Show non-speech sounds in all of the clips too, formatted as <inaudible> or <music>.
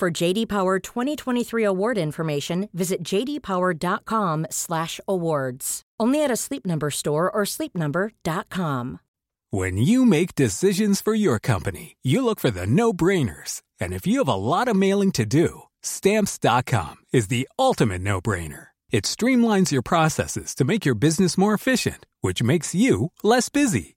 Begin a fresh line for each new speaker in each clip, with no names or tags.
For JD Power 2023 award information, visit jdpower.com/awards. Only at a Sleep Number store or sleepnumber.com.
When you make decisions for your company, you look for the no-brainers. And if you have a lot of mailing to do, stamps.com is the ultimate no-brainer. It streamlines your processes to make your business more efficient, which makes you less busy.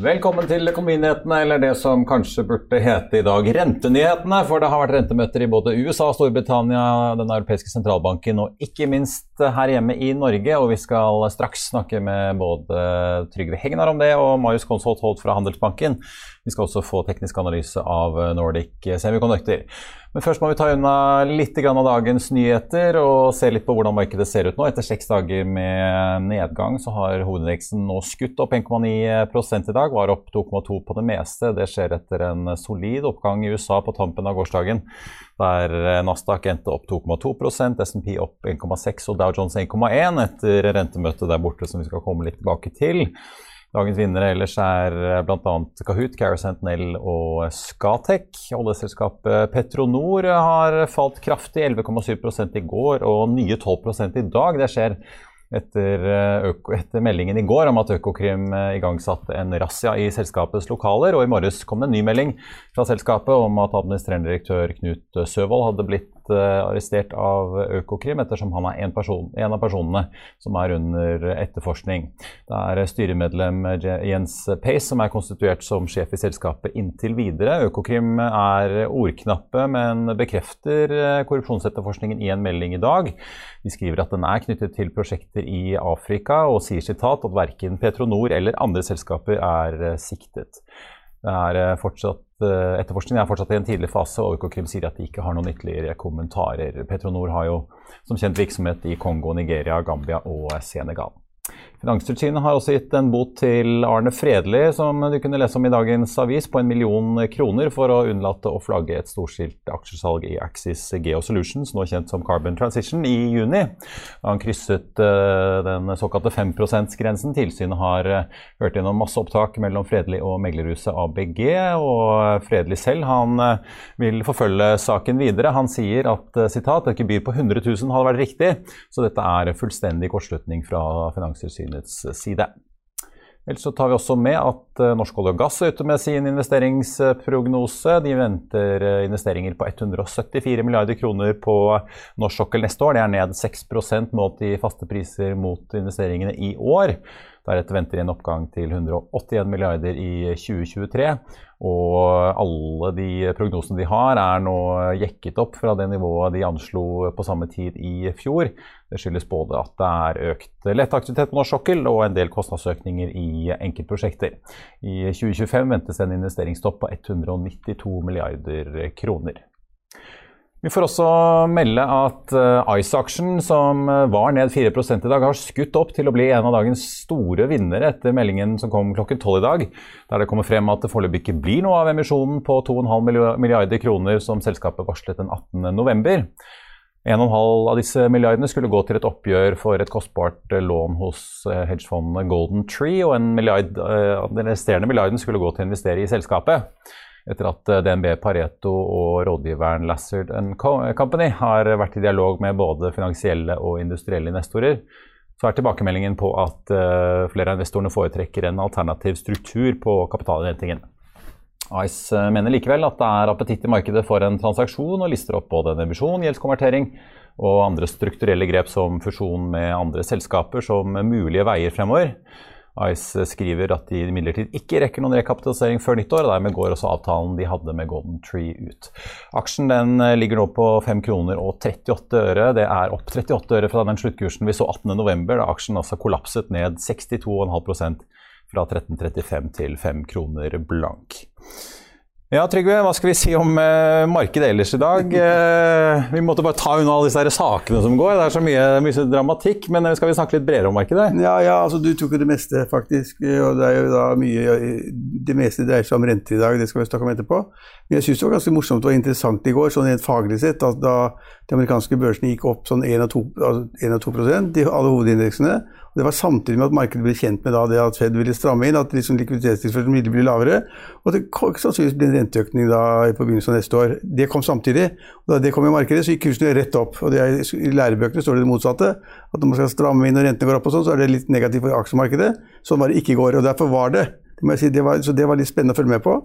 Velkommen til Økonominyhetene, eller det som kanskje burde hete i dag Rentenyhetene. For det har vært rentemøter i både USA, Storbritannia, Den europeiske sentralbanken og ikke minst her hjemme i Norge. Og vi skal straks snakke med både Trygve Hegnar om det og Marius Konsholt Holt fra Handelsbanken. Vi skal også få teknisk analyse av Nordic Semiconductor. Men først må vi ta unna litt av dagens nyheter og se litt på hvordan markedet ser ut nå. Etter seks dager med nedgang så har hovedindeksen nå skutt opp 1,9 i dag, var opp 2,2 på det meste. Det skjer etter en solid oppgang i USA på tampen av gårsdagen, der Nasdaq endte opp 2,2% SMP opp 1,6 og Dow Jones 1,1 etter rentemøtet der borte, som vi skal komme litt tilbake til. Dagens vinnere ellers er bl.a. Kahoot, Sentinel og Scatec. Oljeselskapet Petronor har falt kraftig, 11,7 i går og nye 12 i dag. Det skjer etter, etter, meldingen i går om at Økokrim igangsatte en razzia i selskapets lokaler. Og i morges kom det en ny melding fra selskapet om at administrerende direktør Knut Søvold hadde blitt arrestert av Økokrim ettersom han er en, person, en, av personene som er under etterforskning. Det er styremedlem Jens Pace som er konstituert som sjef i selskapet inntil videre. Økokrim er ordknappe, men bekrefter korrupsjonsetterforskningen i en melding i dag. De skriver at den er knyttet til prosjekter i Afrika, og sier sitat at verken Petronor eller andre selskaper er siktet. Er fortsatt, etterforskningen er fortsatt i en tidlig fase, og Økokrim sier at de ikke har noen ytterligere kommentarer. Petronor har jo som kjent virksomhet i Kongo, Nigeria, Gambia og Senegal. Finanstilsynet har også gitt en bot til Arne Fredli, som du kunne lese om i dagens avis, på en million kroner for å unnlate å flagge et storstilt aksjesalg i Axis Geosolutions, nå kjent som Carbon Transition, i juni. Han krysset uh, den såkalte 5 %-grensen. Tilsynet har uh, hørt gjennom masse opptak mellom Fredli og meglerhuset ABG, og Fredli selv han uh, vil forfølge saken videre. Han sier at sitat, et gebyr på 100 000 hadde vært riktig, så dette er fullstendig kortslutning fra Finanstilsynet side. Ellers så tar vi også med at Norsk olje og gass er ute med sin investeringsprognose. De venter investeringer på 174 milliarder kroner på norsk sokkel neste år. Det er ned 6% målt i faste priser mot investeringene i år. Deretter venter en oppgang til 181 milliarder i 2023. Og alle de prognosene de har, er nå jekket opp fra det nivået de anslo på samme tid i fjor. Det skyldes både at det er økt letteaktivitet på norsk sokkel og en del kostnadsøkninger i enkeltprosjekter. I 2025 ventes en investeringstopp på 192 milliarder kroner. Vi får også melde at uh, Ice-aksjen, som uh, var ned 4 i dag, har skutt opp til å bli en av dagens store vinnere etter meldingen som kom klokken tolv i dag, der det kommer frem at det foreløpig ikke blir noe av emisjonen på 2,5 milliarder kroner som selskapet varslet den 18. november. 1,5 av disse milliardene skulle gå til et oppgjør for et kostbart lån hos hedgefondet Golden Tree, og en milliard, den resterende milliarden skulle gå til å investere i selskapet. Etter at DNB Pareto og rådgiveren Lassard Company har vært i dialog med både finansielle og industrielle investorer, så er tilbakemeldingen på at flere av investorene foretrekker en alternativ struktur på kapitalinnhentingen. Ice eh, mener likevel at det er appetitt i markedet for en transaksjon, og lister opp både en emisjon, gjeldskonvertering og andre strukturelle grep som fusjon med andre selskaper som mulige veier fremover. Ice skriver at de imidlertid ikke rekker noen rekapitalisering før nyttår, og dermed går også avtalen de hadde med Golden Tree ut. Aksjen den eh, ligger nå på 5 kroner og 38 øre. Det er opp 38 øre fra den sluttkursen vi så 18.11, da aksjen altså kollapset ned 62,5% fra 13,35 til 5 kroner blank. Ja, Trygve, hva skal vi si om eh, markedet ellers i dag? <laughs> Eh, vi måtte bare ta unna alle disse sakene som går. Det er så mye, mye, dramatikk. Men eh, skal vi snakke litt bredere om markedet?
Ja, ja altså du tok jo det meste, faktisk. Og det er jo da mye Det meste dreier seg om rente i dag, det skal vi snakke om etterpå. Men jeg syns det var ganske morsomt og interessant i går, sånn rent faglig sett, at da de amerikanske børsene gikk opp sånn 1 2, altså 1% i alle hovedindeksene. Det var samtidig med at markedet ble kjent med det at Fed ville stramme inn, at liksom likviditetstilførselen ville bli lavere, og det sannsynligvis blir en renteøkning da på begynnelsen av neste år. Det kom samtidig. og Da det kom i markedet, så gikk kursene rett opp. og er, I lærebøkene står det det motsatte. At når man skal stramme inn og rentene går opp, og sånn, så er det litt negativt for aksjemarkedet. Sånn var det ikke i går. og Derfor var det. det, si, det var, så det var litt spennende å følge med på.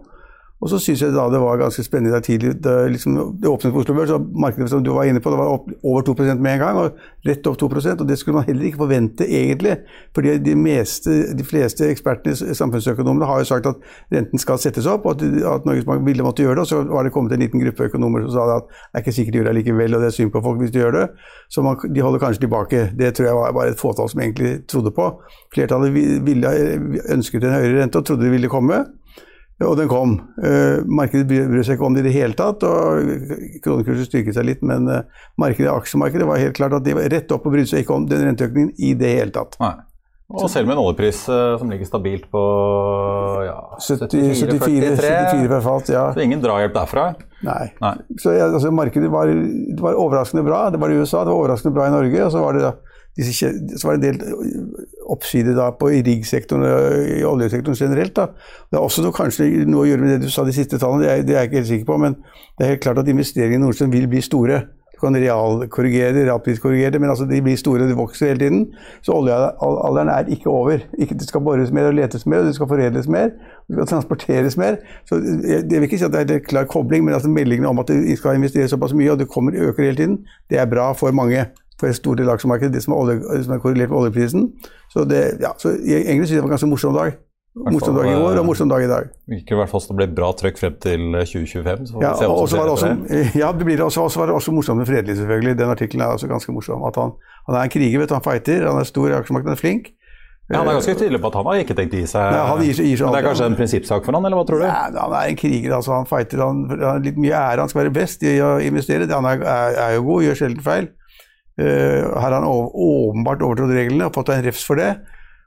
Og så syns jeg da det var ganske spennende tidlig. Det, liksom, det åpnet på Oslo Børs, og markedet som du var inne på, det var opp, over 2% med en gang. og Rett opp 2% og Det skulle man heller ikke forvente, egentlig. fordi de, meste, de fleste ekspertene, samfunnsøkonomene, har jo sagt at renten skal settes opp, og at, at Norges Bank ville måtte gjøre det. Og så var det kommet en liten gruppe økonomer som sa at det er ikke sikkert de gjør det likevel, og det er synd på folk hvis de gjør det. Så man, de holder kanskje tilbake. Det tror jeg var bare et fåtall som egentlig trodde på. Flertallet ville, ønsket en høyere rente og trodde det ville komme. Og den kom. Eh, markedet bryr seg ikke om det i det hele tatt, og kronekursen styrket seg litt, men eh, markedet, aksjemarkedet var helt klart at de var rett opp og brydde seg ikke om den renteøkningen i det hele tatt. Nei.
Og selv med en oljepris uh, som ligger stabilt på ja,
74-43, ja.
så ingen drahjelp derfra?
Nei. Nei. Så altså, Markedet var, var, overraskende bra. Det var i USA, det var overraskende bra i Norge. Og så var det, da, så var det en del oppside da på i riggsektoren og i oljesektoren generelt. Da. Det er også noe, kanskje noe å gjøre med det du sa de siste tallene, det er, det er jeg ikke helt sikker på. Men det er helt klart at investeringene i Nordsjøen vil bli store. Du kan realkorrigere, realpriskorrigere, men altså de blir store, de vokser hele tiden. Så oljealderen er ikke over. Ikke, det skal bores mer og letes mer, og det skal foredles mer. Det skal transporteres mer. Så jeg, jeg vil ikke si at det er en klar kobling, men altså meldingene om at det skal investere såpass mye, og det kommer øker hele tiden, det er bra for mange for et stort del av aksjemarkedet, det som er, olje, som er korrelert med oljeprisen. Så, det, ja, så egentlig synes jeg det var en ganske morsom dag. Morsom dag i år og morsom dag i dag.
Gikk i hvert fall som det ble bra trøkk frem til 2025.
ja, og så var det også, <laughs> ja, det blir også, også var det også morsomt med Fredelig, selvfølgelig. Den artikkelen er også ganske morsom. At han, han er en kriger, vet du, han fighter, han er stor i aksjemarkedet, han er flink.
Ja, Han er ganske tydelig på at han har ikke tenkt å gi seg.
Nei, han gir, gir seg
Men det er kanskje en prinsippsak for han, eller hva tror du?
Nei, han er en kriger, altså. Han fighter. Han, han har litt mye ære, han skal være best i å investere. Han er, er, er jo god, gjør sjelden feil. Uh, her har han åpenbart overtrådt reglene og fått en refs for det.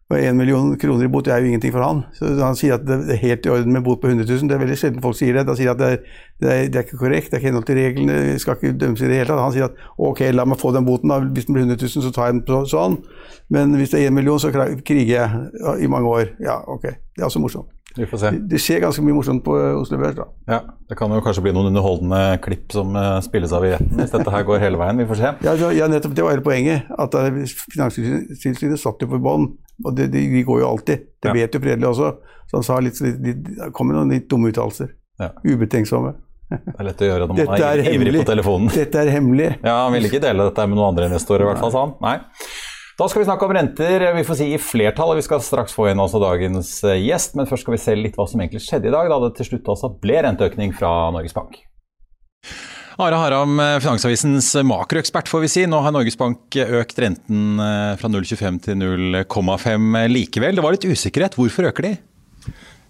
Og én million kroner i bot er jo ingenting for han. Så Han sier at det er helt i orden med bot på 100 000. Det er veldig sjelden folk sier det. Da sier at det er, det er, det er ikke korrekt, det er ikke henhold til reglene, vi skal ikke dømmes i det hele tatt. Han sier at ok, la meg få den boten, da. hvis den blir 100 000, så tar jeg den sånn. Men hvis det er én million, så kriger jeg i mange år. Ja, ok. Det er også morsomt.
Vi får se.
Det skjer ganske mye morsomt på Oslo Børs. da.
Ja, Det kan jo kanskje bli noen underholdende klipp som uh, spilles av i retten, hvis dette her går hele veien. Vi får se.
Ja, ja nettopp. Det var hele poenget. At uh, Finanstilsynet satt jo på bånn. Og det, de, de, går jo alltid. Det ja. vet jo Fredelig også. Så han sa litt, litt, litt, kom med noen litt dumme uttalelser. Ja. Ubetenksomme.
Det er lett å gjøre når man er, er ivrig på telefonen.
Dette er hemmelig.
Ja, Han ville ikke dele dette med noen andre investorer, i hvert fall, sa han. Nei. Da skal vi snakke om renter. Vi får si i flertall, og vi skal straks få inn også dagens eh, gjest. Men først skal vi se litt hva som egentlig skjedde i dag, da det til slutt også ble renteøkning fra Norges Bank. Are Haram, eh, Finansavisens makroekspert, får vi si. Nå har Norges Bank økt renten eh, fra 0,25 til 0,5 likevel. Det var litt usikkerhet. Hvorfor øker de?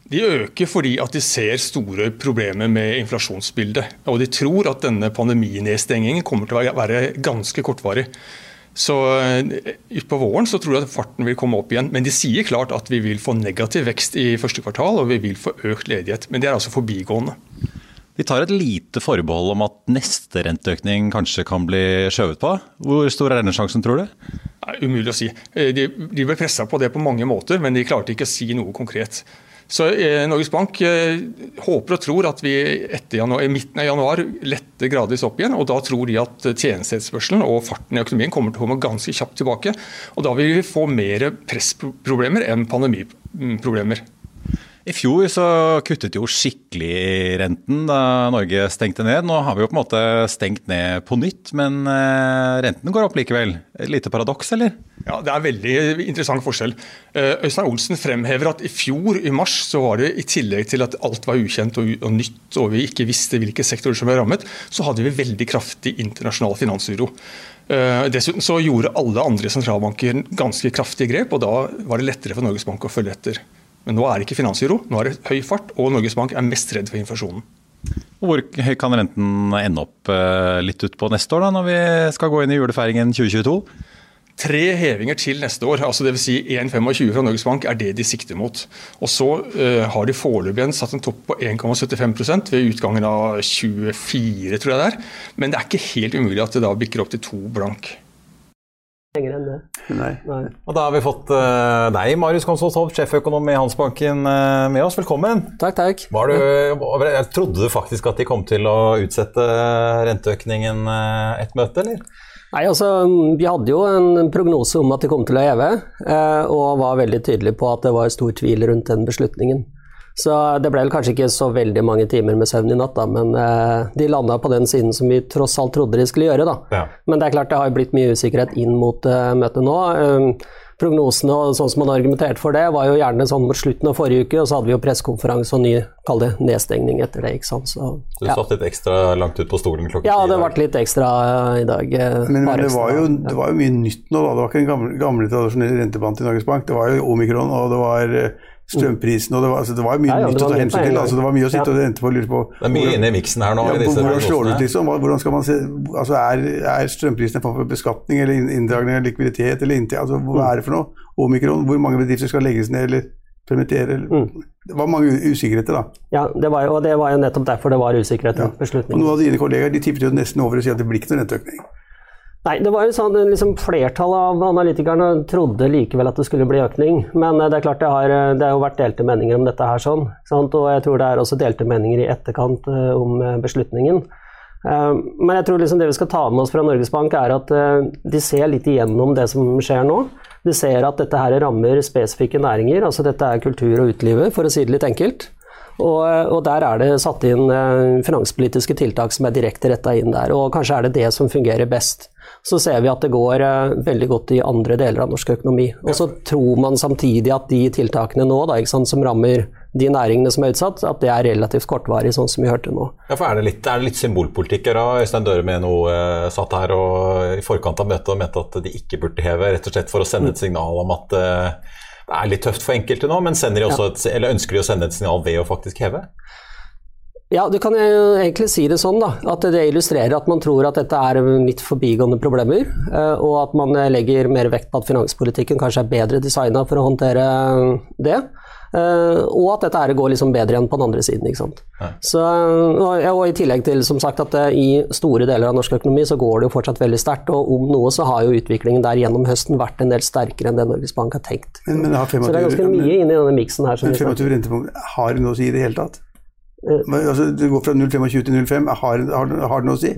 De øker fordi at de ser store problemer med inflasjonsbildet. Og de tror at denne pandeminedstengingen kommer til å være ganske kortvarig. Så eh, Utpå våren så tror jeg at farten vil komme opp igjen. Men de sier klart at vi vil få negativ vekst i første kvartal, og vi vil få økt ledighet. Men det er altså forbigående.
Vi tar et lite forbehold om at neste renteøkning kanskje kan bli skjøvet på. Hvor stor er denne sjansen, tror du?
Nei, umulig å si. Eh, de, de ble pressa på det på mange måter, men de klarte ikke å si noe konkret. Så eh, Norges Bank eh, håper og tror at vi etter januar, i midten av januar letter gradvis opp igjen. og Da tror de at tjenesteetterspørselen og farten i økonomien kommer til å komme ganske kjapt tilbake. og Da vil vi få mer pressproblemer enn pandemiproblemer.
I fjor så kuttet jo skikkelig renten da Norge stengte ned. Nå har vi jo på en måte stengt ned på nytt, men eh, renten går opp likevel. Et lite paradoks, eller?
Ja, Det er veldig interessant forskjell. Eh, Øystein Olsen fremhever at i fjor, i mars, så var det i tillegg til at alt var ukjent og, nytt, og vi ikke visste hvilke sektorer som ble rammet, så hadde vi veldig kraftig internasjonal finansuro. Eh, dessuten så gjorde alle andre sentralbanker ganske kraftige grep, og da var det lettere for Norges Bank å følge etter. Men nå er det ikke finansuro, nå er det høy fart, og Norges Bank er mest redd for inflasjonen.
Hvor høy kan renten ende opp eh, litt utpå neste år, da, når vi skal gå inn i julefeiringen 2022?
Tre hevinger til neste år, altså dvs. Si 1,25 fra Norges Bank, er det de sikter mot. Og Så uh, har de foreløpig satt en topp på 1,75% ved utgangen av 24, tror jeg det er. Men det er ikke helt umulig at det da bikker opp til to blank
lenger enn det.
Nei.
Nei.
Og Da har vi fått uh, deg, Marius Konsvold sjeføkonom i Handelsbanken, uh, med oss. Velkommen.
Takk, takk.
Du, jeg trodde du faktisk at de kom til å utsette renteøkningen uh, et møte, eller?
Nei, altså, Vi hadde jo en prognose om at de kom til å heve, og var veldig tydelige på at det var stor tvil rundt den beslutningen. Så det ble vel kanskje ikke så veldig mange timer med søvn i natt, da, men eh, de landa på den siden som vi tross alt trodde de skulle gjøre. Da. Ja. Men det er klart det har blitt mye usikkerhet inn mot uh, møtet nå. Um, prognosene og sånn som man argumenterte for det, var jo gjerne sånn mot slutten av forrige uke, og så hadde vi jo pressekonferanse og ny kall det nedstengning etter det. ikke sant? Så,
du ja. satt litt ekstra langt ut på stolen klokka
ti? Ja, det ble litt ekstra uh, i dag.
Uh, men, men det, var jo, det, var jo, mye nytt nå, da. Det var ikke en gamle, gamle tradisjonelle rentebanen til Norges Bank. Det var jo omikron, og det var strømprisen og det var, altså, det var mye ja, ja, nytt å ta hensyn til. Altså, det var mye å sitte og vente på og lure på.
Det er mye inne i miksen her nå.
Ja, hvordan slår det ut, liksom? Hvordan skal man se, altså, er, er strømprisen en form for beskatning eller inndragning av likviditet? eller inntil, altså, Hva er det for noe? Omikron, hvor mange bedrifter skal legges ned eller permittere? Mm. Det var mange usikkerheter, da.
Ja, det var jo, og det var jo nettopp derfor det var usikkerhet rundt ja. beslutningen.
Og noen av dine kollegaer de tippet jo nesten over og sier at det blir ikke noen renteøkning.
Nei, det var jo sånn, liksom, Flertallet av analytikerne trodde likevel at det skulle bli økning. Men eh, det er klart det har, eh, det har jo vært delte meninger om dette her. sånn, sant? Og jeg tror det er også delte meninger i etterkant uh, om beslutningen. Uh, men jeg tror liksom det vi skal ta med oss fra Norges Bank, er at uh, de ser litt igjennom det som skjer nå. De ser at dette her rammer spesifikke næringer. altså Dette er kultur og utelivet, for å si det litt enkelt. Og, og, der er det satt inn finanspolitiske tiltak som er direkte retta inn der. Og kanskje er det det som fungerer best så ser vi at det går eh, veldig godt i andre deler av norsk økonomi. Og så tror man samtidig at de tiltakene nå da, sant, som rammer de næringene som er utsatt, at det er relativt kortvarig, sånn som vi hørte nå.
Ja, for Er det litt, er det litt symbolpolitikk her? Øystein Døre med noe eh, satt her og i forkant av møtet og mente at de ikke burde heve, rett og slett for å sende et signal om at uh, det er litt tøft for enkelte nå, men et, ønsker de å sende et signal ved å faktisk heve?
Ja, du kan jo egentlig si det sånn, da. At det illustrerer at man tror at dette er litt forbigående problemer. Eh, og at man legger mer vekt på at finanspolitikken kanskje er bedre designa for å håndtere det. Eh, og at dette her går liksom bedre igjen på den andre siden. ikke sant? Så, og, I tillegg til som sagt at i store deler av norsk økonomi så går det jo fortsatt veldig sterkt. Og om noe så har jo utviklingen der gjennom høsten vært en del sterkere enn det Norges Bank har tenkt.
Men, men har 25,
så det er ganske mye inni denne miksen her.
Men 25 rentepunkt har det noe å si i det hele tatt? Men, altså, det går fra 0,25 til 0,5. Har, har, har det noe å si?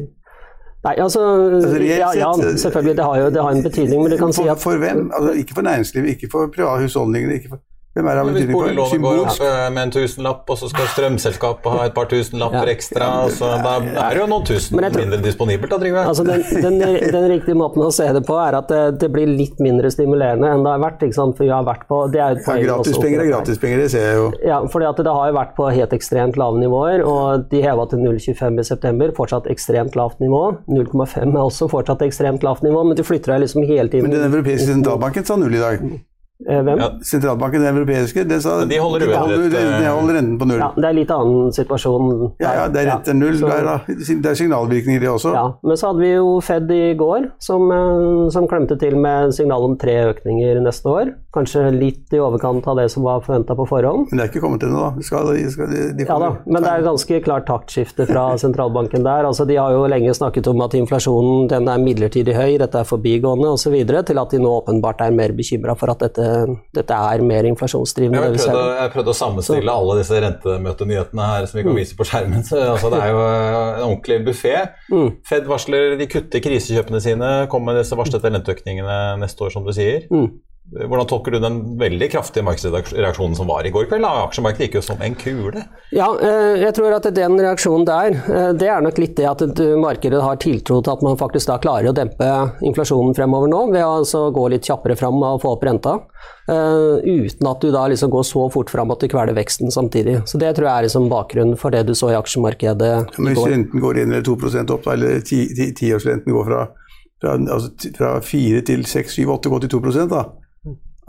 Nei, altså, altså ja, ja, selvfølgelig. Det har jo det har en betydning. Men du kan
for,
si at
For hvem? Altså, ikke for næringslivet, ikke for private husholdninger. ikke for hvem er betydning
for? Boliglånet går opp med en tusenlapp, og så skal strømselskapet ha et par tusenlapper ja. ekstra. Så da er det jo noen tusen tror, mindre disponibelt Da, Trygve.
Altså den, den, den, riktige måten å se det på er at det, det, blir litt mindre stimulerende enn det har vært. ikke sant? For vi har vært på, det er
ja, Gratispenger er gratispenger, det ser jeg jo.
Ja, fordi at det har jo vært på helt ekstremt lave nivåer, og de heva til 0,25 i september. Fortsatt ekstremt lavt nivå. 0,5 er også fortsatt ekstremt lavt nivå, men de flytter deg liksom hele tiden.
Men den europeiske sentralbanken sa null i dag.
Eh, hvem? Ja,
sentralbanken, den europeiske, det sa,
de holder, de
holder, de holder renten på null.
Ja, Det er litt annen situasjon.
Ja, ja det er rett til null. Så, der, det er signalvirkninger, det også.
Ja, Men så hadde vi jo Fed i går, som, eh, som klemte til med signal om tre økninger neste år. Kanskje litt i overkant av det som var forventa på forhånd.
Men det er ikke kommet ennå, da. Skal, skal, de, de
ja da, men det er ganske klart taktskifte fra <laughs> sentralbanken der. Altså, de har jo lenge snakket om at inflasjonen den er midlertidig høy, dette er forbigående osv., til at de nå åpenbart er mer bekymra for at dette, dette, er mer inflasjonsdrivende.
Jeg prøvde, jeg prøvde å sammenstille så. alle disse rentemøtenyhetene her som vi kan mm. vise på skjermen. <laughs> Så, altså, det er jo en ordentlig buffé. Mm. Fed varsler de kutter krisekjøpene sine, kommer med disse varslede renteøkningene neste år, som du sier. Mm. Hvordan tolker du den veldig kraftige markedsreaksjonen som var i går kveld? Aksjemarkedet gikk jo som en kule.
Ja, eh, jeg tror at den reaksjonen der, eh, det er nok litt det at markedet har tiltro til at man faktisk da klarer å dempe inflasjonen fremover nå, ved å altså gå litt kjappere fram og få opp renta. Eh, uten at du da liksom går så fort fram at du kveler veksten samtidig. Så Det tror jeg er liksom bakgrunnen for det du så i aksjemarkedet
i går. Hvis renten går 1 eller 2% opp, eller tiårsrenten går fra, fra, altså, fra 4 til 6, 7, 8 går til 2 da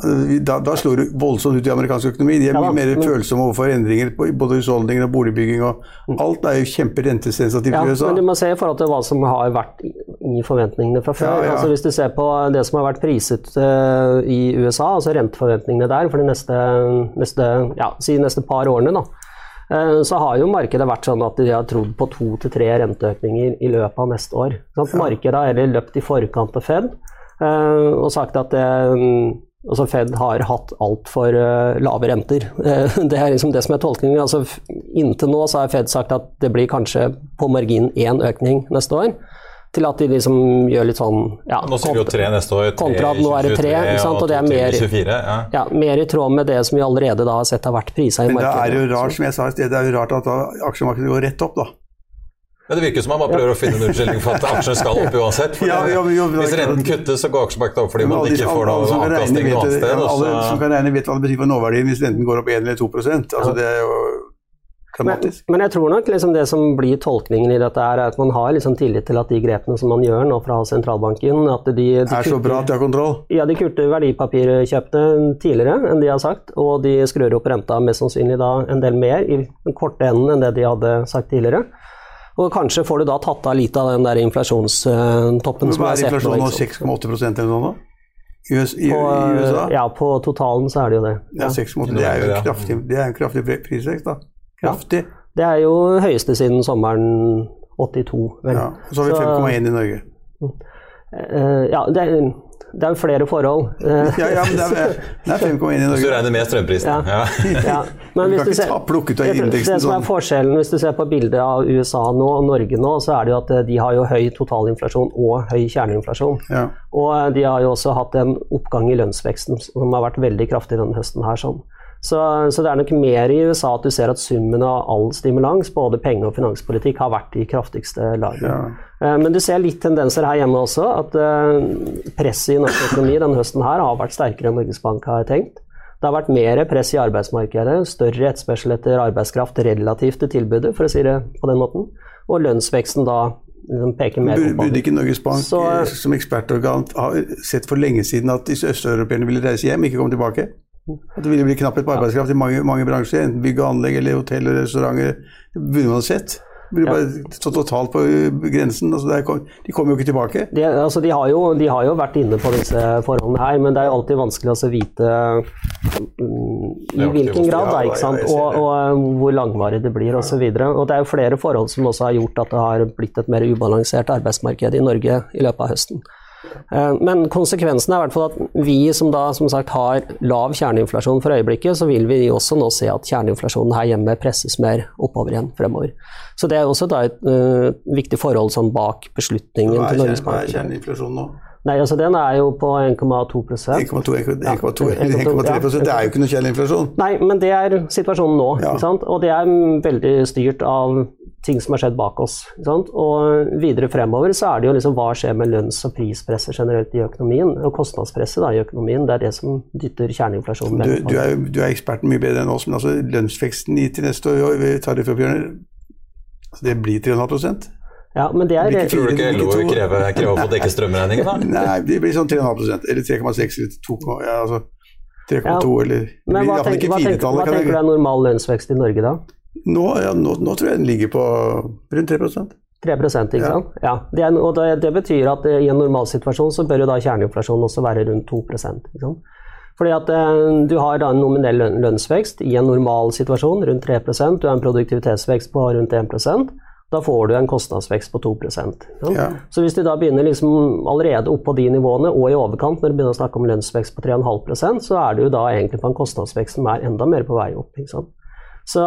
da, da, slår det voldsomt ut i amerikansk økonomi. De er mye mer følsomme overfor endringer på både husholdninger og boligbygging. og mm. Alt er jo kjemperentesensitivt
ja,
i USA.
Men du må se i forhold til hva som har vært i forventningene fra før. Ja, altså Hvis du ser på det som har vært priset uh, i USA, altså renteforventningene der for de neste, neste, ja, si neste par årene, da, uh, så har jo markedet vært sånn at de har trodd på to til tre renteøkninger i løpet av neste år. Sånn, markedet har heller løpt i forkant av Fed uh, og sagt at det Altså Fed har hatt altfor uh, lave renter. <laughs> Det er liksom det som er tolkningen. Altså, inntil nå så har Fed sagt at det blir kanskje på margin én økning neste år. Til at de liksom gjør litt sånn ja,
Nå sier vi jo tre neste år.
Kontra at nå er det tre. Ikke sant? Og det er mer,
24, ja.
Ja, mer i tråd med det som vi allerede da har sett har vært prisa i markedet.
Men det er jo rart, som jeg sa i sted, det er jo rart at aksjemarkedet går rett opp, da.
Ja, Det virker som man bare prøver å finne en unnskyldning for at aksjer skal opp uansett. Ja, ja, jo, hvis renten kuttes, så går aksjemarkedet opp fordi man ikke får noe avkastning noe annet sted.
Alle som kan regne, vet hva det betyr for nåverdien hvis renten går opp 1 eller 2% altså, det er jo
men, men, jeg tror nok liksom det som blir tolkningen i dette, er at man har liksom tillit til at de grepene som man gjør nå fra sentralbanken at de, de
Er så bra at de har kontroll?
Ja, de kutter verdipapirkjøpene tidligere enn de har sagt. Og de skrur opp renta mest sannsynlig da en del mer i den korte enden enn det de hadde sagt tidligere. Og kanskje får du da tatt av litt av den der inflasjonstoppen
som er har sett nå. Hva er inflasjonen nå? 6,8% eller noe? I, i,
på,
I, USA?
Ja, på totalen så er det jo det.
Ja, 6,8, det er jo en kraftig, det en kraftig prisvekst, da. Kraftig. Ja,
det er jo høyeste siden sommeren 82, vel. Ja,
så har vi 5,1 i Norge.
Uh, ja, det er det er jo flere forhold. <laughs>
ja, ja, men det er, det er 5,1 i Norge.
Hvis du regner med strømprisen. Ja.
ja. <laughs> Men hvis du, sånn. det,
som er sånn. forskjellen hvis du ser på bildet av USA nå og Norge nå, så er det jo at eh, de har jo høy totalinflasjon og høy kjerneinflasjon. Ja. Og eh, de har jo også hatt en oppgang i lønnsveksten som har vært veldig kraftig denne høsten her. sånn. Så, så, det er nok mer i USA at du ser at summen av all stimulans, både penge- og finanspolitikk, har vært i kraftigste laget. Ja. Eh, men du ser litt tendenser her hjemme også. At eh, presset i norsk økonomi denne høsten her har vært sterkere enn Norges Bank har tenkt. Det har vært mer press i arbeidsmarkedet, større etterspørsel etter arbeidskraft relativt til tilbudet, for å si det på den måten. Og lønnsveksten da liksom.
Burde ikke Norges Bank så, som ekspertorgan ha sett for lenge siden at disse østeuropeerne ville reise hjem, ikke komme tilbake? At det ville bli knapphet på arbeidskraft i mange, mange bransjer, enten bygg og anlegg eller hotell og restauranter. Det Blir bare stå totalt på grensen. Altså kom, de kommer jo ikke tilbake.
De, altså de, har jo, de, har jo, vært inne på disse forholdene her, men det er jo alltid vanskelig å vite um, i hvilken grad, da, ikke sant? Og, og, hvor langvarig det blir osv. Det er jo flere forhold som også har gjort at det har blitt et mer ubalansert arbeidsmarked i Norge i løpet av høsten. Eh, men konsekvensen er i hvert fall at vi som da som sagt har lav kjerneinflasjon for øyeblikket, så vil vi også nå se at kjerneinflasjonen her hjemme presses mer oppover igjen fremover. Så det er også et uh, viktig forhold sånn bak beslutningen til Norges Bank.
Hva er kjerneinflasjonen nå?
Nei, altså Den er jo på 1,2%
1,3% Det er jo ikke noe kjerneinflasjon.
Nei, men det er situasjonen nå. Ja. Og det er veldig styrt av ting som har skjedd bak oss. Og videre fremover så er det jo liksom hva skjer med lønns- og prispresset generelt i økonomien, og kostnadspresset da, i økonomien. Det er det som dytter kjerneinflasjonen
du, du, er, du er eksperten mye bedre enn oss, men altså lønnsveksten i til neste år tariffoppgjørene, altså det blir 3,5%
ja, men det er...
Tror du ikke LO krever, krever å få dekket strømregningen, da? <laughs>
Nei, det blir sånn 3,5% eller 3,6 eller 2, ja, altså 3,2 ja. eller
Men hva, tenk, hva, tenk, hva tenker du er normal lønnsvekst i Norge, da?
Nå, ja, nå, nå, tror jeg den ligger på rundt 3%
3 ikke sant? Ja. Det, er, og det, det, betyr at i en normalsituasjon så bør jo da kjerneinflasjonen også være rundt 2 ikke sant? Fordi at eh, Du har da en nominell løn- lønnsvekst i en normal situasjon rundt 3% Du har en produktivitetsvekst på rundt 1% Da får du en kostnadsvekst på 2 ja.
Ja.
Så hvis du da begynner liksom allerede opp på de nivåene og i overkant, når du begynner å snakke om lønnsvekst på 3,5% så er du da egentlig på en kostnadsvekst som er enda mer på vei opp. ikke sant? Så,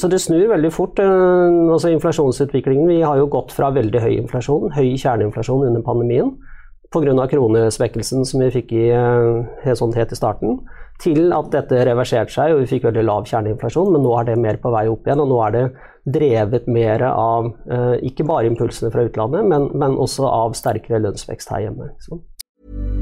så det snur veldig fort. eh, altså Inflasjonsutviklingen Vi har jo gått fra veldig høy inflasjon, høy kjerneinflasjon under pandemien pga. kronesvekkelsen som vi fikk i, eh, helt sånn helt i starten, til at dette reverserte seg og vi fikk veldig lav kjerneinflasjon, men nå er det mer på vei opp igjen. Og nå er det drevet mer av eh, ikke bare impulsene fra utlandet, men, men også av sterkere lønnsvekst her hjemme. sant?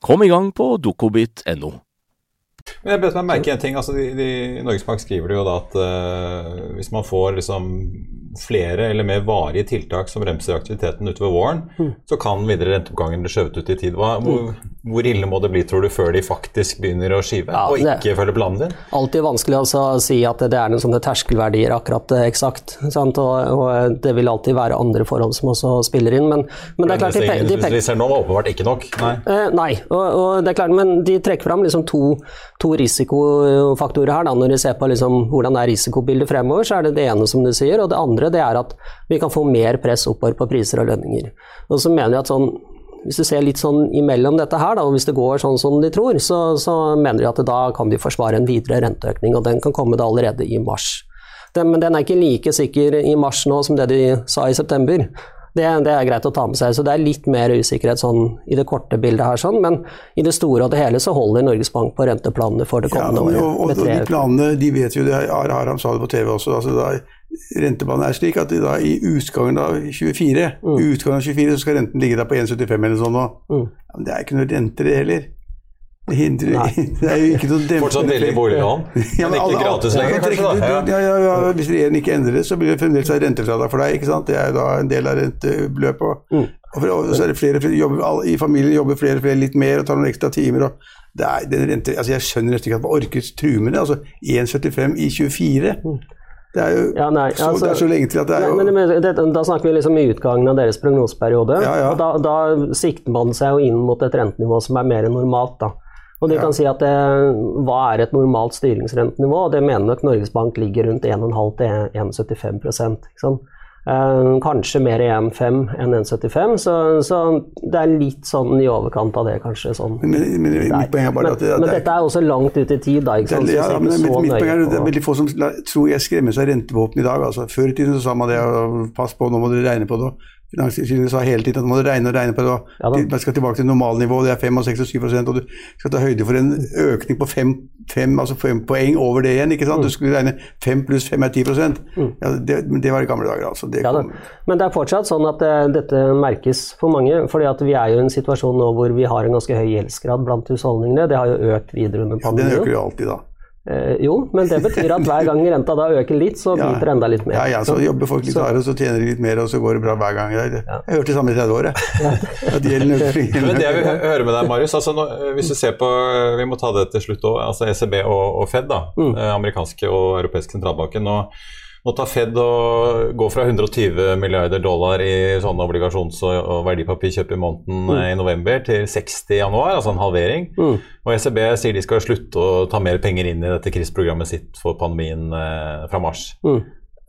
Kom i gang på
dokobit.no. Jeg bet meg merke en ting. altså de, de, Norges Bank skriver jo da at uh, hvis man får liksom flere eller mer varige tiltak som bremser aktiviteten utover våren, så kan videre renteoppgangen bli skjøvet ut i tid. Hva, hvor, hvor ille må det bli, tror du, før de faktisk begynner å skive,
Ja,
og ikke følger planen din?
Alltid vanskelig å si at det er noen sånne terskelverdier akkurat eh, eksakt. Sant? Og, og det vil alltid være andre forhold som også spiller inn. Men, men det er klart de, pe- de
vi ser nå, var åpenbart ikke nok. Nei.
Eh, nei, og, og det er klart, men de trekker fram liksom to, to risikofaktorer her. Da. Når de ser på liksom, hvordan er risikobildet fremover, så er det det ene som du sier, og det andre det er at vi kan få mer press oppover på priser og lønninger. Og så mener jeg at sånn, hvis du ser litt sånn imellom dette her, da, og hvis det går sånn som de tror, så, så mener de at da kan de forsvare en videre renteøkning, og den kan komme da allerede i mars. Den, men den er ikke like sikker i mars nå som det de sa i september. Det, det er greit å ta med seg, så det er litt mer usikkerhet sånn i det korte bildet her, sånn, men i det store og det hele så holder Norges Bank på renteplanene for det
Ja,
kommende
og,
året.
og, og
og
de planene, de vet jo det, Ar- Aram sa det på TV også, altså da, rentebanen er slik at da, i utgangen av 24,
Mm.
utgangen av 24 så skal renten ligge der på 1,75 eller sånn nå.
Mm.
Ja, men det er ikke noe rente det heller. Det, hindrer, <laughs> det er jo ikke noe dempende
Fortsatt
veldig
boliglån, <laughs>
Ja,
men ikke gratis lenger,
ja,
kanskje? da? Ja.
Ja, ja, ja, hvis regjeringen ikke endrer det, så blir det fremdeles rentefradrag for deg. ikke sant? Det er da en del av rentebeløpet.
Mm.
Og, for, og så er det flere, flere jobber, alle, I familien jobber flere og flere litt mer og tar noen ekstra timer. og det er, den rente, altså Jeg skjønner nesten ikke at man orker true med det. altså 1,75 i 24. Det er jo.
Ja, nei,
så,
altså-
det er så lenge til at det er
Nei,
jo
men, det, Da snakker vi liksom i utgangen av deres prognoseperiode.
Ja, ja.
da, da sikter man seg jo inn mot et rentenivå som er mer normalt. da. Og de kan si at det, Hva er et normalt styringsrentenivå? Det mener nok Norges Bank ligger rundt 1,5 til 1,75 ikke sant? Eh, kanskje mer i 1,5 enn 1,75, så, så det er litt sånn i overkant av det, kanskje. sånn.
Men, men, men mitt poeng er bare at det, at
men
det
dette er også langt ut i tid, da. ikke sant?
Det,
Så
ja, men, men, mitt poeng er at det er veldig få som tror jeg skremmer seg rentevåpen i dag. altså. Før i tiden så sa man det, og pass på, nå må dere regne på det. Finanstilsynet sa hele tiden at man må regne og regne på det.
Ja
Man skal tilbake til normalnivå, det er 5 og 6 og 7 og du skal ta høyde for en økning på 5 5, altså 5 poeng over det igjen. ikke sant? Du skulle regne 5 pluss 5 er 10 ja, det, det var i gamle dager, altså. Det
Ja, da. Men det er fortsatt sånn at det, dette merkes for mange. fordi at vi er jo i en situasjon nå hvor vi har en ganske høy gjeldsgrad blant husholdningene. Det har jo økt videre under
den
pandemien.
øker jo alltid, da.
Eh, jo, men det betyr at hver gang renta da øker litt, så
Ja.
biter det enda litt mer.
Ja, ja, så jobber folk litt hardere, så tjener de litt mer, og så går det bra hver gang. Jeg, har hørt det samme i 30 år, jeg.
Men det jeg vil høre med deg, Marius, altså nå, hvis du ser på Vi må ta det til slutt òg. Altså ECB og, og Fed, da, eh, amerikanske og europeiske sentralbanken. Nå, nå tar Fed og går fra 120 milliarder dollar i sånne obligasjons- og, verdipapirkjøp i måneden mm. i november til 60 i januar, altså en halvering. Og ECB sier de skal slutte å ta mer penger inn i dette kriseprogrammet sitt for pandemien eh, fra mars.
Mm.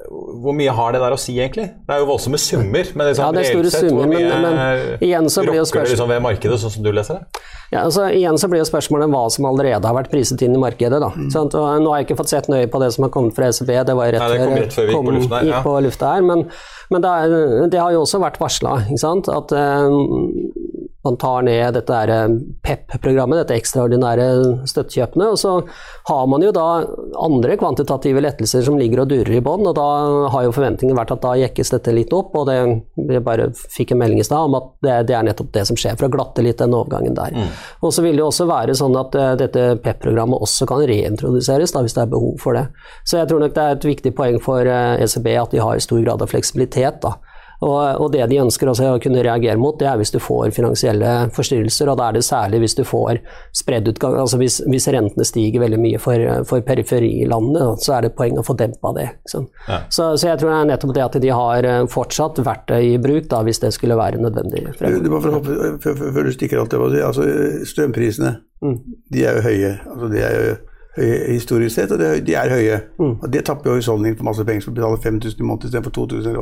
Hvor mye har det der å si, egentlig? Det er jo voldsomme summer. Men liksom,
Ja, det er store
sett,
summer, men- men igjen så blir jo spørsmålet
liksom ved markedet, sånn som du leser det?
Ja, altså Igjen så blir jo spørsmålet hva som allerede har vært priset inn i markedet. da. Sant? Og nå har jeg ikke fått sett nøye på det som har kommet fra ECB, det var rett,
Nei, det kom rett før vi gikk på lufta her, ja.
på lufta her. Men, men det, er, det har jo også vært varsla at eh, man tar ned dette eh, PEP-programmet, dette ekstraordinære støttekjøpene. Og så har man jo da andre kvantitative lettelser som ligger og durer i bånn, og da har jo forventningen vært at da jekkes dette litt opp. Og det, vi bare fikk en melding i stad om at det, det er nettopp det som skjer, for å glatte litt den overgangen der. Og så vil det jo også være sånn at eh, dette PEP-programmet også kan reintroduseres da, hvis det er behov for det. Så jeg tror nok det er et viktig poeng for eh, ECB at de har stor grad av fleksibilitet. da. Og, og det de ønsker å kunne reagere mot, det er hvis du får finansielle forstyrrelser, og da er det særlig hvis du får spreddutgang, altså hvis, hvis rentene stiger veldig mye for, for periferilandene, så er det et poeng å få dempa det. ikke sant? Så, så jeg tror det er nettopp det at de har eh, fortsatt verktøy i bruk, da, hvis det skulle være nødvendig.
Før, du stikker alt det altså, strømprisene de er jo høye. Altså, de er jo historisk sett, og de er høye. Og Det tapper jo husholdningen for masse penger, som betaler 5000 i måneden istedenfor 2000.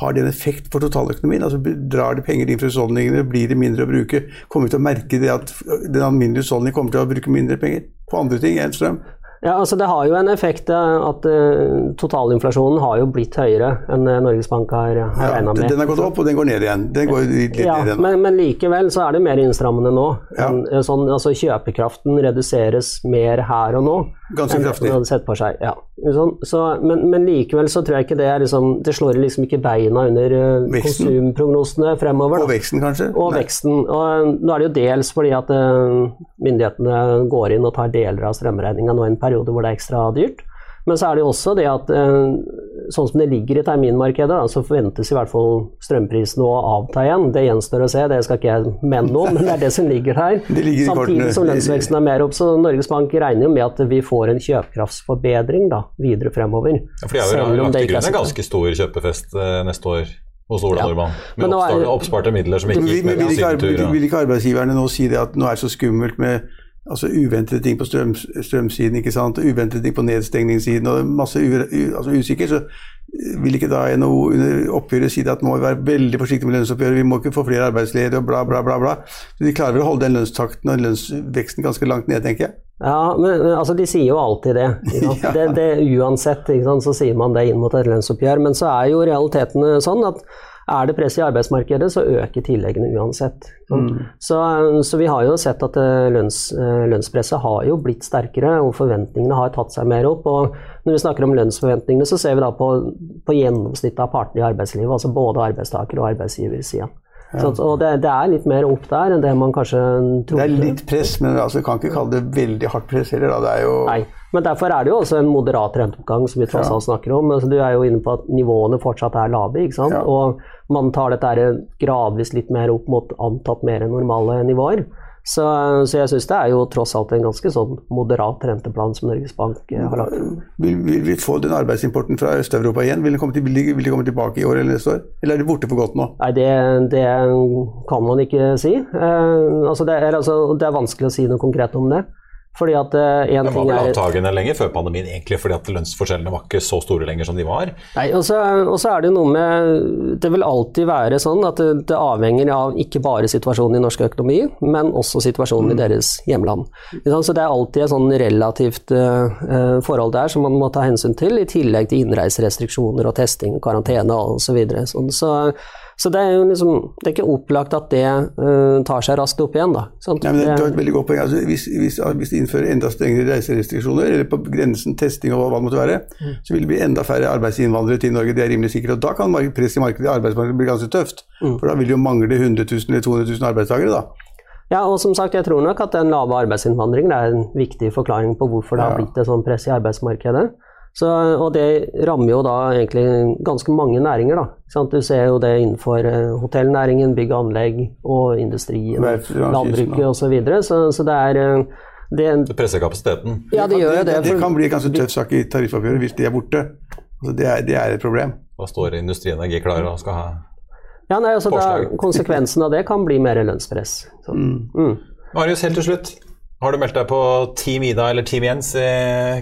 Har det en effekt for totaløkonomien? Altså, drar det penger inn fra husholdningene, blir det mindre å bruke? Kommer vi til å merke det at den alminnelige husholdningen kommer til å bruke mindre penger på andre ting enn strøm?
Ja, altså Det har jo en effekt eh, at eh, totalinflasjonen har jo blitt høyere enn eh, Norges Bank har, har regna med.
den har gått opp, og den går ned igjen. Den går litt, litt
Ja,
ned igjen.
men, men likevel så er det mer innstrammende nå.
Ja.
eh, Sånn, altså Kjøpekraften reduseres mer her og nå.
Ganske
enn det
kraftig.
hadde sett for seg. Ja. Sånn, så, men, men likevel så tror jeg ikke det er liksom Det slår liksom ikke beina under eh,
Veksten.
konsumprognosene fremover.
Og veksten, kanskje?
Og
Nei.
veksten. Og eh, nå er det jo dels fordi at eh, myndighetene går inn og tar deler av strømregninga nå i en periode hvor det er ekstra dyrt. Men så er det jo også det at eh, sånn som det ligger i terminmarkedet, da, så forventes i hvert fall strømprisene å avta igjen. Det gjenstår å se, det skal ikke jeg mene noe om, men det er det som ligger her. <laughs>
Ligger
Samtidig som lønnsveksten er mer opp, så Norges Bank regner jo med at vi får en kjøpekraftsforbedring da, videre fremover.
Ja, for de har jo
om
lagt til grunn en ganske stor kjøpefest eh, neste år hos Ola
Ja.
Nordmann. Med
er-
oppsparte, oppsparte midler som ikke gikk med asyltur.
arbe-
og-
vil ikke arbeidsgiverne nå si det at nå er det så skummelt med altså, uventede ting på strøm, strømsiden ikke sant? og uventede ting på nedstengningssiden og masse u, u, altså, usikker, så vil ikke da NHO under oppgjøret si det at nå må vi være veldig forsiktige med lønnsoppgjøret, vi må ikke få flere arbeidsledige og bla, bla, bla. bla. Så de klarer vel å holde den lønnstakten og lønnsveksten ganske langt ned, tenker jeg.
Ja, men altså de sier jo alltid det. <laughs>
Ja.
det, det Uansett så sier man det inn mot et lønnsoppgjør. Men så er jo realiteten sånn at er det press i arbeidsmarkedet, så øker tilleggene uansett. Så, så vi har jo sett at eh, lønns, eh, lønnspresset har jo blitt sterkere, og forventningene har tatt seg mer opp. og Når vi snakker om lønnsforventningene, så ser vi da på, på gjennomsnittet av partene i arbeidslivet, altså både arbeidstaker- og arbeidsgiversida. Så, og det, det er litt mer opp der enn det man kanskje
Det er litt press, men altså, kan ikke kalle det veldig hardt press heller. Da. Det er jo
Nei, men derfor er det jo også en moderat renteoppgang som vi tross alt snakker om. Altså, du er jo inne på at nivåene fortsatt er lave, ikke sant?
Ja.
og man tar dette gradvis litt mer opp mot antatt mer normale nivåer. Så, så jeg syns det er jo tross alt en ganske sånn moderat renteplan som Norges Bank eh, har lagt.
Vil, vil vi få den arbeidsimporten fra Øst-Europa igjen? Vil den, komme til, vil, komme tilbake i år eller neste år? Eller er de borte for godt nå?
Nei, det, det kan man ikke si. Eh, altså det, er, altså, det er vanskelig å si noe konkret om det. Fordi at eh, en
Det var vel antagende lenge før pandemien, egentlig, fordi at lønnsforskjellene var ikke så store lenger som de var.
Nei, og så, og så er det jo noe med Det vil alltid være sånn at det, det avhenger av ikke bare situasjonen i norsk økonomi, men også situasjonen i deres hjemland. Så det er alltid et sånn relativt eh, eh, forhold der som man må ta hensyn til, i tillegg til innreiserestriksjoner og testing og karantene osv. Så, videre. sånn, så, Så det er jo liksom, det er ikke opplagt at det uh, tar seg raskt opp igjen. da. Sant?
Nei, men det, det er et veldig godt poeng. Altså, hvis, hvis, hvis, de innfører enda strengere reiserestriksjoner, eller på grensen testing og hva det måtte være, mm. så vil det bli enda færre arbeidsinnvandrere til Norge. Det er rimelig sikkert. Og da kan presset i markedet, arbeidsmarkedet bli ganske tøft. Mm. For da vil det jo mangle 100 000 eller 200 000 arbeidstakere. da.
Ja, og som sagt, jeg tror nok at den lave arbeidsinnvandringen er en viktig forklaring på hvorfor det har blitt et sånt press i arbeidsmarkedet. Så, og det rammer jo da egentlig ganske mange næringer, da. Sant? Du ser jo det innenfor eh, hotellnæringen, bygg og anlegg og industrien, landbruket osv. Så, videre. så Så det er eh,
det, det presser kapasiteten?
Ja, det, gjør det.
Det, det kan bli en ganske tøff sak i tariffoppgjøret hvis de er borte. Altså det, er, det, er, et problem.
Da står Industrienergi klar og skal ha
ja, nei, altså da, Konsekvensen av det kan bli mer lønnspress.
Mm. Mm. Marius, helt til slutt. Har du meldt deg på Team Ida eller Team Jens i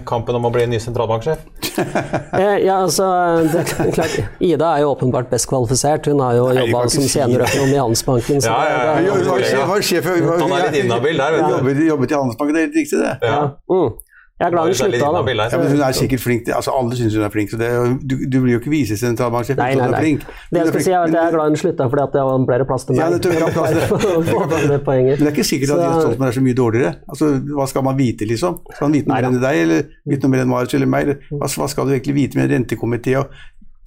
kampen om å bli ny sentralbanksjef? <laughs>
Eh, ja, altså, det er klart, Ida er jo åpenbart best kvalifisert. Hun har jo jobba som seniorøkonom i Handelsbanken.
Ja, ja, ja. Han er litt inhabil der, vet
du. Jobbet i Handelsbanken, det er helt riktig, det.
Ja. Mm. Jeg er glad hun slutta, da.
Ja, men hun er sikkert flink. Altså, alle syns hun er flink. så det, du, du blir jo ikke visesentralbanksjef hvis du er flink.
Det jeg skal si er at jeg er glad hun slutta fordi at det ble plass til meg.
Ja, det, <laughs> det, men det er ikke sikkert at Jens Stoltenberg er så mye dårligere. Altså, Hva skal man vite, liksom? Skal man vite noe mer enn deg, eller vite noe mer enn Marius eller meg? Hva, hva skal du egentlig vite med en rentekomité og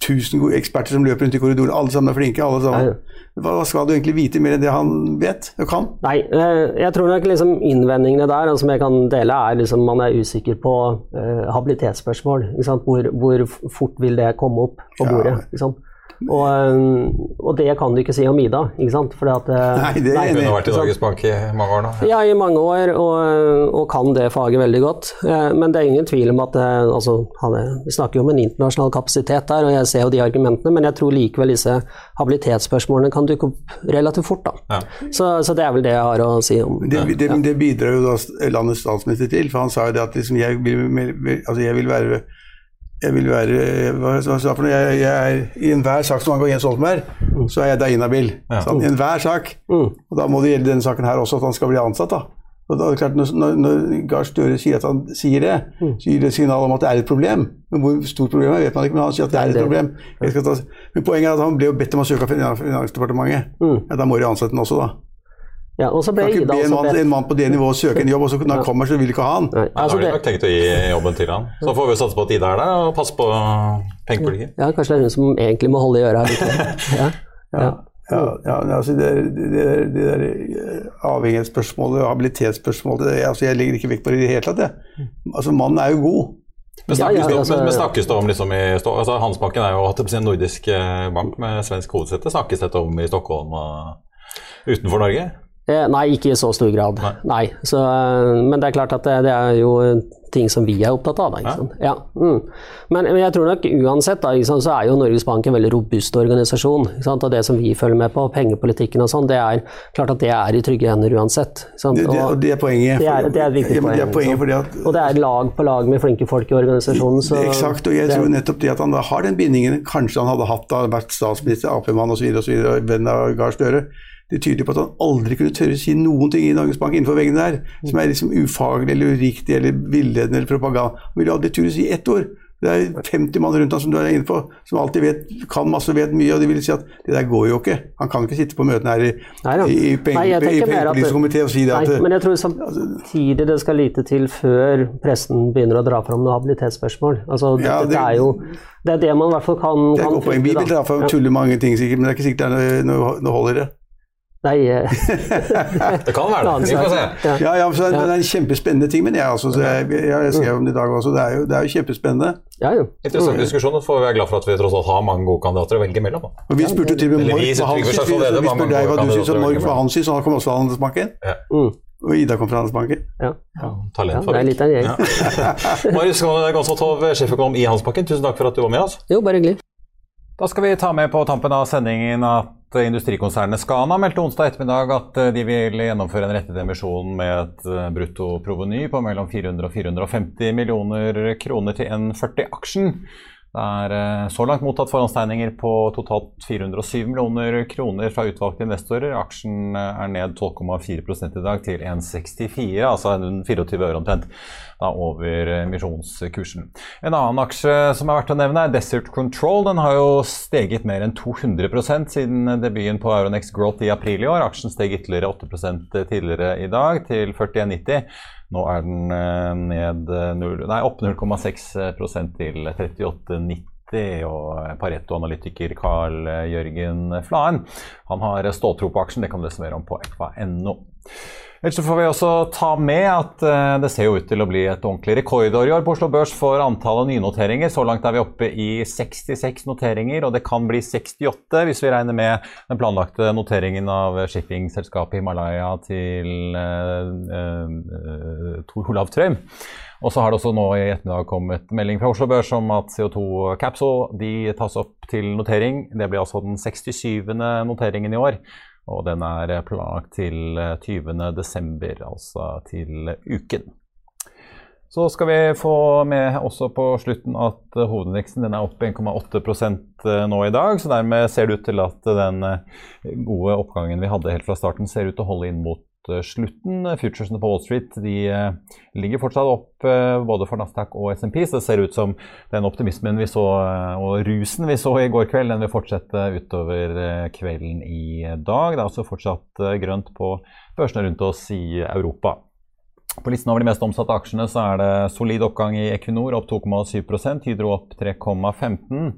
tusen gode eksperter som løper rundt i korridoren. Alle sammen er flinke. alle sammen. Hva skal du egentlig vite mer enn det han vet og kan?
Nei, eh, jeg tror nok liksom innvendingene der som jeg kan dele, er liksom man er usikker på uh, habilitetsspørsmål. Hvor, hvor, fort vil det komme opp på bordet? Ja. Og, um, og, det kan du ikke si om Ida, ikke sant? Fordi at,
eh, nei, det nei, Hun har vært i Norges Bank i mange år nå?
Ja, i mange år, og, og, kan det faget veldig godt. Eh, men det er ingen tvil om at eh, altså, Vi snakker jo om en internasjonal kapasitet der, og jeg ser jo de argumentene, men jeg tror likevel disse habilitetsspørsmålene kan dukke opp relativt fort. da. Ja. Så, så, det er vel det jeg har å si om
det. Det, det, det bidrar jo da landets statsminister til, for han sa jo det at liksom, jeg, vil, altså, jeg vil være jeg vil være hva sa for noe, jeg, jeg er, I enhver sak som angår Jens Stoltenberg, mm. så er jeg da inhabil. Ja. Sånn, I enhver sak. Mm. Og da må det gjelde denne saken her også, at han skal bli ansatt. da. Og da er det klart, Når, når Gahr Støre sier at han sier det, mm. så gir det signal om at det er et problem. Men hvor stort problem er vet man ikke, men han sier at det er et problem. Men Poenget er at han ble jo bedt om å søke av Finansdepartementet. Mm. Ja, da må de ansette den også, da.
Ja, og så ble
kan ikke be en mann, en mann, på det nivået søke en jobb, og så når han kommer, så vil ikke ha han.
Nei, altså, har de nok tenkt å gi jobben til han. Så får vi satse på at Ida er der og passe på pengepolitikken.
Ja, kanskje det er hun som egentlig må holde i øra her. <laughs> Ja.
ja. Ja, ja, altså det, det, det der avhengighetsspørsmålet og habilitetsspørsmålet det, altså Jeg legger ikke vekt på det i det hele tatt. Jeg. Altså, Mannen er jo god.
Men snakkes, ja, ja, altså, men, snakkes det om liksom i altså Handelsbanken er jo hatt en nordisk bank med svensk hovedsete. Snakkes dette om i Stockholm og utenfor Norge?
Eh, nei, ikke i så stor grad. Nei. Nei. Så, eh, men det er klart at det, det, er jo ting som vi er opptatt av. Da, ja. Mm. Men, men, jeg tror nok uansett da, så er jo Norges Bank en veldig robust organisasjon. Og det som vi følger med på, pengepolitikken og sånn, det er klart at det er i trygge hender uansett.
Det, det, og det er poenget.
Det er, det er et viktig poeng.
Er poenget at,
og det er lag på lag med flinke folk i organisasjonen. Så,
Eksakt, og jeg tror nettopp det at han da har den bindingen Kanskje han hadde hatt da vært statsminister, Ap-mann osv., venn av Gahr Støre det tyder på at han aldri kunne tørre å si noen ting i Norges Bank innenfor veggene der som er liksom ufaglig eller uriktig eller villedende eller propaganda. Han ville aldri tørre å si ett ord. Det er 50 mann rundt ham som du er inne på, som alltid vet, kan masse og vet mye. og de vil si at det der går jo ikke. Han kan ikke sitte på møtene her i,
nei,
i, i, pengepolitisk komité og si det. At,
men jeg tror samtidig det skal lite til før pressen begynner å dra fram noe habilitetsspørsmål. Altså, ja, det, det, er jo det er det man i hvert fall kan,
det er kan poeng. Vi vil dra fram tulle mange ting sikkert, men det er ikke sikkert det er noe, noe hold i det.
Nei eh, <laughs>
Det kan være det. Vi får se.
Ja, ja, så det er en kjempespennende ting. Men jeg, altså, jeg, jeg skrev om det i dag også. Det er jo, det er jo kjempespennende.
Ja, jo.
Interessant mm. diskusjon. Så får vi være glad for at vi tross alt har mange gode kandidater å velge mellom.
Og Vi spurte til og med Mork hva han syns. Vi spurte deg hva du syns om Mork hva han syns, og han kom også fra Handelsbanken. Ja. Mm. Og Ida kom fra Handelsbanken.
Ja.
ja Talentfabrikk.
Ja, det er litt av en gjeng. <laughs>
Marius Gonsaltov, sjeføkonom i Handelsbanken, tusen takk for at du var med oss.
Jo, bare hyggelig.
Da skal vi ta med på tampen av sendingen at industrikonsernet Scana meldte onsdag ettermiddag at eh, de vil gjennomføre en rettet emisjon med et eh, bruttoproveny på mellom 400 og 450 millioner kroner til en 40-aksjen. Det er eh, så langt mottatt forhåndstegninger på totalt 407 millioner kroner fra utvalgte investorer. Aksjen er ned 12,4 i dag til 1,64, altså 24 øre omtrent. Da over emisjonskursen. En annen aksje som er verdt å nevne, er Desert Control. Den har jo steget mer enn 200% siden debuten på Euronex Growth i april i år. Aksjen steg ytterligere 8 tidligere i dag, til 41,90. Nå er den ned 0, nei, opp 0,6% til 38,90 og Pareto-analytiker Carl Jørgen Flaen. Han har ståltro på aksjen, det kan du lese mer om på ekva.no. Ellers får vi også ta med at uh, det ser jo ut til å bli et ordentlig rekordår i år på Oslo Børs for antallet nynoteringer. Så langt er vi oppe i 66 noteringer, og det kan bli 68 hvis vi regner med den planlagte noteringen av shippingselskapet Himalaya til uh, uh, Tor Olav Trøim. Og så har det også nå i ettermiddag kommet melding fra Oslo Børs om at CO2 Capsule de tas opp til notering. Det blir altså den 67. noteringen i år. Og den er planlagt til 20.12., eh, altså til uken. Så skal vi få med også på slutten at eh, hovedindeksen er opp 1,8 eh, nå i dag. Så dermed ser det ut til at den gode oppgangen vi hadde helt fra starten, ser ut til å holde inn mot Eh, slutten. Futuresene på Wall Street eh, ligger fortsatt opp eh, både for Nasdaq og SMP, så det ser ut som den optimismen vi så og rusen vi så i går kveld, den vil fortsette utover kvelden i dag. Det er også fortsatt grønt på børsene rundt oss i Europa. På listen over de mest omsatte aksjene så er det solid oppgang i Equinor, opp 2,7% Hydro opp 3,15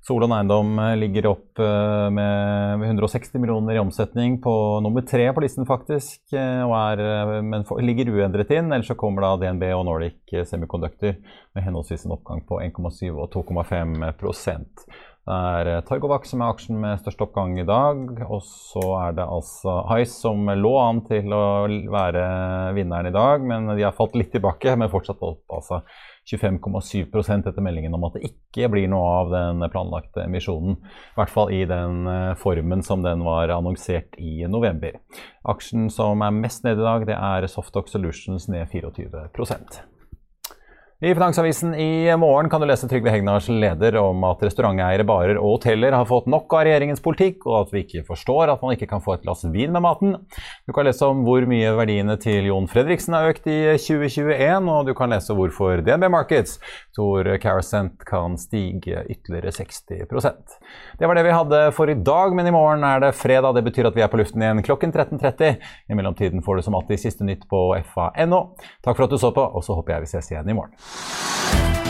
Solon Eiendom eh, ligger opp eh, med 160 millioner i omsetning på nummer tre på listen, faktisk. Og er, men ligger uendret inn. Ellers så kommer da DNB og Nordic Semiconductor med henholdsvis en oppgang på 1,7 og 2,5 Det er Targovac som er aksjen med størst oppgang i dag. Og så er det altså Hice som lå an til å være vinneren i dag, men de har falt litt tilbake, men fortsatt opp, altså. 25,7% etter meldingen om at det ikke blir noe av den planlagte emisjonen. I hvert fall i den eh, formen som den var annonsert i november. Aksjen som er mest nede i dag, det er Softox Solutions ned 24 i Finansavisen i morgen kan du lese Trygve Hegnars leder om at restauranteiere, barer og hoteller har fått nok av regjeringens politikk, og at vi ikke forstår at man ikke kan få et glass vin med maten. Du kan lese om hvor mye verdiene til Jon Fredriksen har økt i 2021, og du kan lese hvorfor DNB Markets tror Carasent kan stige ytterligere 60% Det var det vi hadde for i dag, men i morgen er det fredag. Det betyr at vi er på luften igjen klokken 13.30. I mellomtiden får du som alltid siste nytt på fa.no. Takk for at du så på, og så håper jeg vi ses igjen i morgen.